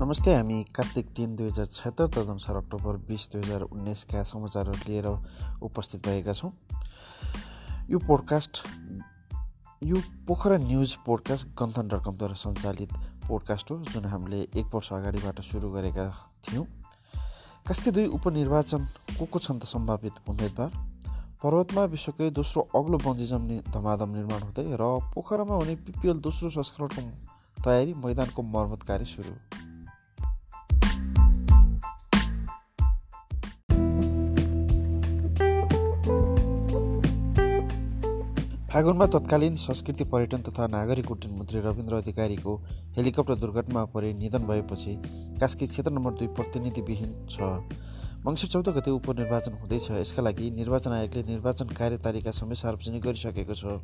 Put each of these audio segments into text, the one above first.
नमस्ते हामी कार्तिक तिन दुई हजार छत्तर तदनुसार अक्टोबर बिस दुई हजार उन्नाइसका समाचारहरू लिएर उपस्थित भएका छौँ। यो पोडकास्ट यो Pokhara news podcast Ganthan dot कमद्वारा सञ्चालित पोडकास्ट हो जुन हामीले एक वर्ष अगाडिबाट सुरु गरेका थियौँ। कास्की दुई उपनिर्वाचन को को छन् त सम्भावित उम्मेदवार? पर्वतमा विश्वकै दोस्रो अग्लो बन्जिजम धमाधम निर्माण हुँदै र पोखरामा हुने पिपिएल दोस्रो संस्करणको तयारी मैदानको मर्मत कार्य सुरु। फागुनमा तत्कालीन संस्कृति पर्यटन तथा नागरिक उड्डयन मन्त्री रविन्द्र अधिकारीको हेलिकप्टर दुर्घटनामा परि निधन भएपछि कास्की क्षेत्र नम्बर दुई प्रतिनिधिविहीन छ। मङ्सिर चौध गते उपनिर्वाचन हुँदैछ। यसका लागि निर्वाचन आयोगले निर्वाचन कार्यतालिका समेत सार्वजनिक गरिसकेको छ।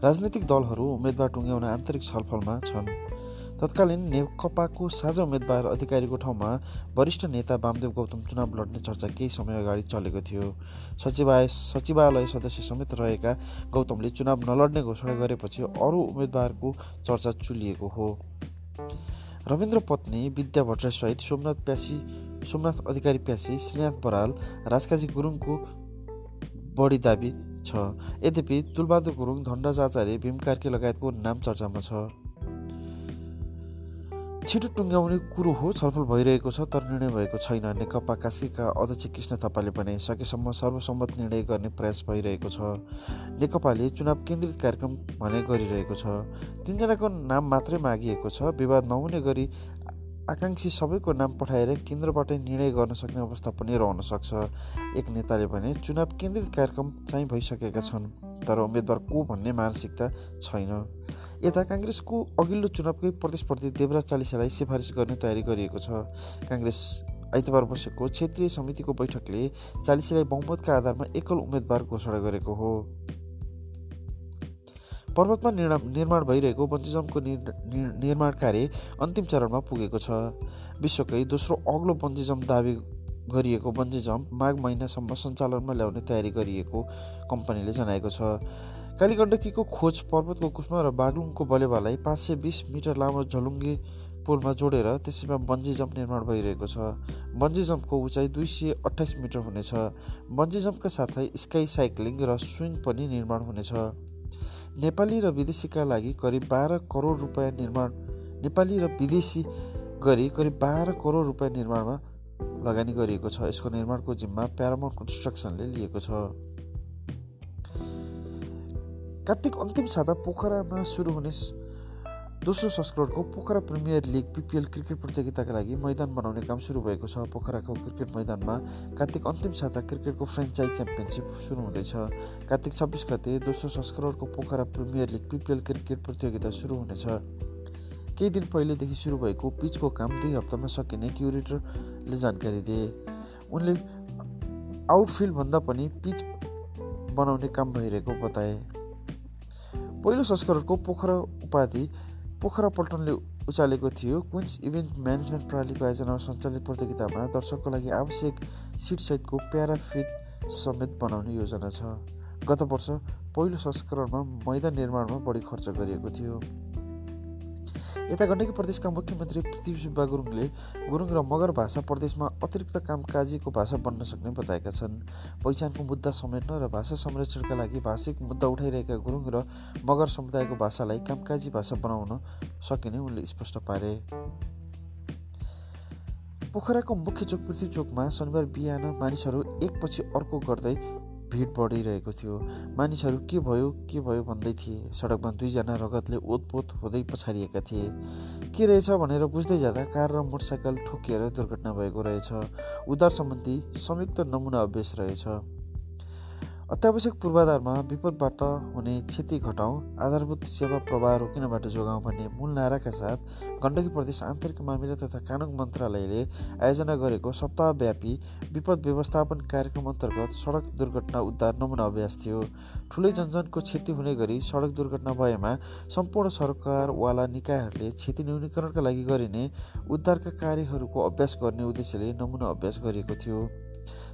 राजनैतिक दलहरू उम्मेद्वार टुङ्ग्याउन आन्तरिक छलफलमा छन्। तत्कालीन नेकपाको साझा उम्मेद्वार अधिकारीको ठाउँमा वरिष्ठ नेता वामदेव गौतम चुनाव लड्ने चर्चा केही समय अगाडि चलेको थियो। सचिवालय सचिवालय सदस्य समेत रहेका गौतमले चुनाव नलड्ने घोषणा गरेपछि अरू उम्मेद्वारको चर्चा चुलिएको हो। रविन्द्र पत्नी विद्या भट्टराईसहित सोमनाथ प्यासी सोमनाथ अधिकारी प्यासी श्रीनाथ बराल राजकाजी गुरुङको बढी दाबी छ। यद्यपि तुलबहादुर गुरुङ आचार्य भीम कार्की लगायतको नाम चर्चामा छ। छिटो टुङ्ग्याउने कुरो हो छलफल भइरहेको छ तर निर्णय भएको छैन। नेकपा काशीका अध्यक्ष कृष्ण थापाले भने सकेसम्म सर्वसम्मत निर्णय गर्ने प्रयास भइरहेको छ। नेकपाले चुनाव केन्द्रित कार्यक्रम भने गरिरहेको छ। तिनजनाको नाम मात्रै मागिएको छ। विवाद नहुने गरी आकाङ्क्षी सबैको नाम पठाएर केन्द्रबाटै निर्णय गर्न सक्ने अवस्था पनि रहन सक्छ। एक नेताले भने चुनाव केन्द्रित कार्यक्रम चाहिँ भइसकेका छन् तर उम्मेद्वार को भन्ने मानसिकता छैन। यता काङ्ग्रेसको अघिल्लो चुनावकै प्रतिस्पर्धी देवराज चालिसालाई सिफारिस गर्ने तयारी गरिएको छ। काङ्ग्रेस आइतबार बसेको क्षेत्रीय समितिको बैठकले चालिसीलाई बहुमतका आधारमा एकल उम्मेद्वार घोषणा गरेको हो। पर्वतमा निर्माण भइरहेको बन्जिजमको निर्माण कार्य अन्तिम चरणमा पुगेको छ। विश्वकै दोस्रो अग्लो बन्जिजम दावी गरिएको बन्जिजम माघ महिनासम्म सञ्चालनमा ल्याउने तयारी गरिएको कम्पनीले जनाएको छ। कालीगण्डकीको खोज पर्वतको कुस्मा र बागलुङको बलेवालाई पाँच सय बिस मिटर लामो झलुङ्गे पुलमा जोडेर त्यसैमा बन्जी जम्प निर्माण भइरहेको छ। बन्जी जम्पको उचाइ दुई सय अठाइस मिटर हुनेछ। बन्जी जम्पका साथै स्काई साइक्लिङ र स्विङ पनि निर्माण हुनेछ। नेपाली र विदेशीका लागि करिब बाह्र करोड रुपियाँ निर्माण नेपाली र विदेशी गरी करिब बाह्र करोड रुपियाँ निर्माणमा लगानी गरिएको छ। यसको निर्माणको जिम्मा प्यारामाउन्ट कन्स्ट्रक्सनले लिएको छ। कार्तिक अन्तिम साता पोखरामा सुरु हुने दोस्रो संस्करणको Pokhara premier league PPL cricket प्रतियोगिताका लागि मैदान बनाउने काम सुरु भएको छ। पोखराको क्रिकेट मैदानमा कार्तिक अन्तिम साता क्रिकेटको फ्रेन्चाइज च्याम्पियनसिप सुरु हुँदैछ। कार्तिक छब्बिस गते दोस्रो संस्करणको Pokhara premier league PPL cricket प्रतियोगिता सुरु हुनेछ। केही दिन पहिलेदेखि सुरु भएको पिचको काम दुई हप्तामा सकिने क्युरेटरले जानकारी दिए। उनले आउटफिल्डभन्दा पनि पिच बनाउने काम भइरहेको बताए। पहिलो संस्करणको पोखरा उपाधि पोखरा पल्टनले उचालेको थियो। क्विन्स इभेन्ट म्यानेजमेन्ट प्रणालीको आयोजनामा सञ्चालित प्रतियोगितामा दर्शकको लागि आवश्यक सिटसहितको प्याराफिट समेत बनाउने योजना छ। गत वर्ष पहिलो संस्करणमा मैदान निर्माणमा बढी खर्च गरिएको थियो। यता गण्डकी प्रदेशका मुख्यमन्त्री पृथ्वी सुब्बा गुरुङले गुरुङ र मगर भाषा प्रदेशमा अतिरिक्त कामकाजीको भाषा बन्न सक्ने बताएका छन्। पहिचानको मुद्दा समेट्न र भाषा संरक्षणका लागि भाषिक मुद्दा उठाइरहेका गुरुङ र मगर समुदायको भाषालाई कामकाजी भाषा बनाउन सकिने उनले स्पष्ट पारे। पोखराको मुख्य चोक पृथ्वी चोकमा शनिबार बिहान मानिसहरू एकपछि अर्को गर्दै भिड बढिरहेको थियो। मानिसहरू के भयो के भयो भन्दै थिए। सडकमा दुईजना रगतले ओतपोत हुँदै पछारिएका थिए। के रहेछ? भनेर बुझ्दै जाँदा कार र मोटरसाइकल ठोकिएर दुर्घटना भएको रहेछ। उद्धार सम्बन्धी संयुक्त नमुना अभ्यास रहेछ। अत्यावश्यक पूर्वाधारमा विपदबाट हुने क्षति घटाउँ आधारभूत सेवा प्रवाह रोकिनबाट जोगाउँ भन्ने मूल नाराका साथ गण्डकी प्रदेश आन्तरिक मामिला तथा कानुन मन्त्रालयले आयोजना गरेको सप्ताहव्यापी विपद व्यवस्थापन कार्यक्रम अन्तर्गत सडक दुर्घटना उद्धार नमुना अभ्यास थियो। ठुलै जनजनको क्षति हुने गरी सडक दुर्घटना भएमा सम्पूर्ण सरकारवाला निकायहरूले क्षति न्यूनीकरणका लागि गरिने उद्धारका कार्यहरूको अभ्यास गर्ने उद्देश्यले नमुना अभ्यास गरिएको थियो।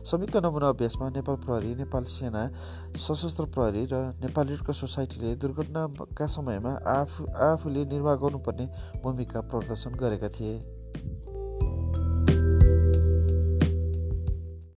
संयुक्त नमुना अभ्यासमा नेपाल प्रहरी नेपाल सेना सशस्त्र प्रहरी र नेपाल रेड क्रस सोसाइटीले दुर्घटनाका समयमा आफू आफूले निर्वाह गर्नुपर्ने भूमिका प्रदर्शन गरेका थिए।